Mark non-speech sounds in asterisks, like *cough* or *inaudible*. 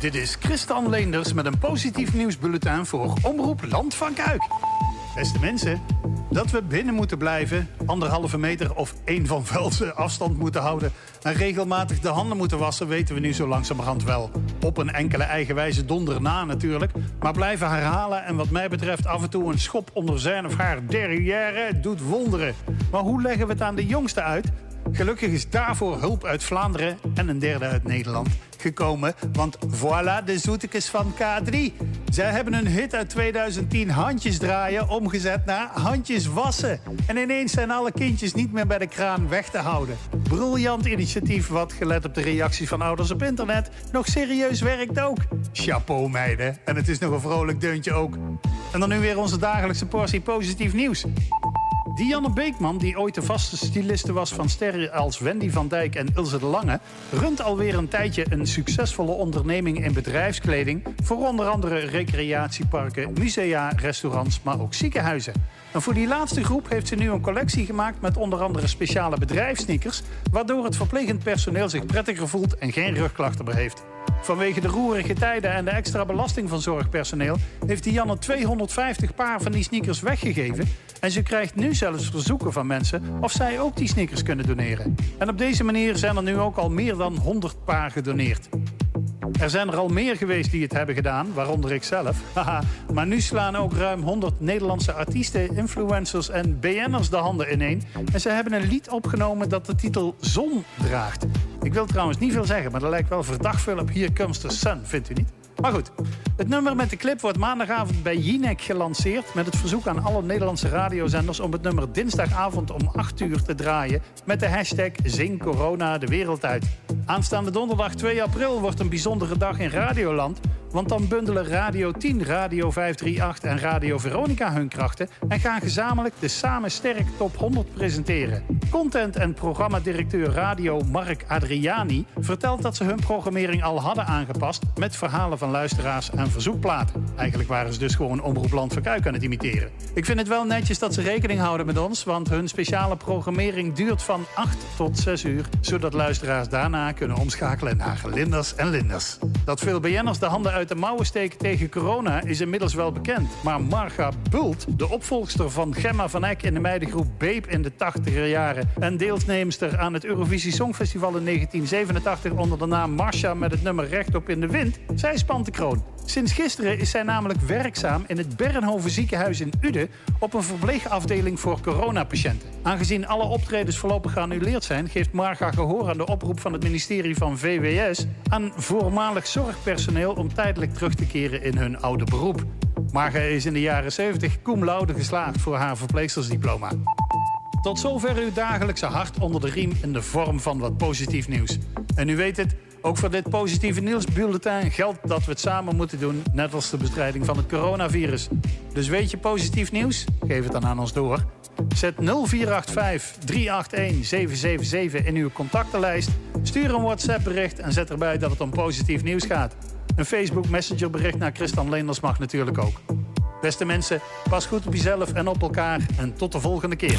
Dit is Christian Leenders met een positief nieuwsbulletin voor Omroep Land van Kuik. Beste mensen, dat we binnen moeten blijven, anderhalve meter of één van velsen afstand moeten houden en regelmatig de handen moeten wassen, weten we nu zo langzamerhand wel. Op een enkele eigenwijze donder na natuurlijk, maar blijven herhalen en wat mij betreft af en toe een schop onder zijn of haar derrière doet wonderen. Maar hoe leggen we het aan de jongsten uit? Gelukkig is daarvoor hulp uit Vlaanderen en een derde uit Nederland gekomen. Want voilà de zoetekes van K3. Zij hebben een hit uit 2010, Handjes draaien, omgezet naar Handjes wassen. En ineens zijn alle kindjes niet meer bij de kraan weg te houden. Briljant initiatief wat, gelet op de reacties van ouders op internet, nog serieus werkt ook. Chapeau meiden. En het is nog een vrolijk deuntje ook. En dan nu weer onze dagelijkse portie positief nieuws. Dianne Beekman, die ooit de vaste styliste was van sterren als Wendy van Dijk en Ilse de Lange, runt alweer een tijdje een succesvolle onderneming in bedrijfskleding voor onder andere recreatieparken, musea, restaurants, maar ook ziekenhuizen. En voor die laatste groep heeft ze nu een collectie gemaakt met onder andere speciale bedrijfsneakers, waardoor het verplegend personeel zich prettiger voelt en geen rugklachten meer heeft. Vanwege de roerige tijden en de extra belasting van zorgpersoneel heeft Dianne 250 paar van die sneakers weggegeven. En ze krijgt nu zelfs verzoeken van mensen of zij ook die sneakers kunnen doneren. En op deze manier zijn er nu ook al meer dan 100 paar gedoneerd. Er zijn er al meer geweest die het hebben gedaan, waaronder ik zelf. *laughs* maar nu slaan ook ruim 100 Nederlandse artiesten, influencers en BN'ers de handen ineen. En ze hebben een lied opgenomen dat de titel Zon draagt. Ik wil trouwens niet veel zeggen, maar dat lijkt wel verdacht veel op Here Comes the Sun, vindt u niet? Maar goed, het nummer met de clip wordt maandagavond bij Jinek gelanceerd... met het verzoek aan alle Nederlandse radiozenders... om het nummer dinsdagavond om 8 uur te draaien... met de hashtag Zing Corona de wereld uit. Aanstaande donderdag 2 april wordt een bijzondere dag in Radioland... Want dan bundelen Radio 10, Radio 538 en Radio Veronica hun krachten en gaan gezamenlijk de Samen Sterk Top 100 presenteren. Content- en programmadirecteur Radio Mark Adriani vertelt dat ze hun programmering al hadden aangepast met verhalen van luisteraars en verzoekplaten. Eigenlijk waren ze dus gewoon Omroep Land van Kuik aan het imiteren. Ik vind het wel netjes dat ze rekening houden met ons, want hun speciale programmering duurt van 8 tot 6 uur, zodat luisteraars daarna kunnen omschakelen naar Linders en Linders. Dat veel BN'ers de handen uit uit de mouwen steken tegen corona is inmiddels wel bekend. Maar Marga Bult, de opvolgster van Gemma van Eck in de meidengroep Beep in de 80er jaren... en deelnemster aan het Eurovisie Songfestival in 1987 onder de naam Marsha met het nummer Rechtop in de Wind, zij spant de kroon. Sinds gisteren is zij namelijk werkzaam in het Bernhoven ziekenhuis in Uden op een verpleegafdeling voor coronapatiënten. Aangezien alle optredens voorlopig geannuleerd zijn, geeft Marga gehoor aan de oproep van het ministerie van VWS aan voormalig zorgpersoneel om tijdelijk terug te keren in hun oude beroep. Marga is in de jaren 70 cum laude geslaagd voor haar verpleegstersdiploma. Tot zover uw dagelijkse hart onder de riem in de vorm van wat positief nieuws. En u weet het, ook voor dit positieve nieuwsbulletin geldt dat we het samen moeten doen, net als de bestrijding van het coronavirus. Dus weet je positief nieuws? Geef het dan aan ons door. Zet 0485 381 777 in uw contactenlijst. Stuur een WhatsApp bericht en zet erbij dat het om positief nieuws gaat. Een Facebook Messenger bericht naar Christian Leenders mag natuurlijk ook. Beste mensen, pas goed op jezelf en op elkaar en tot de volgende keer.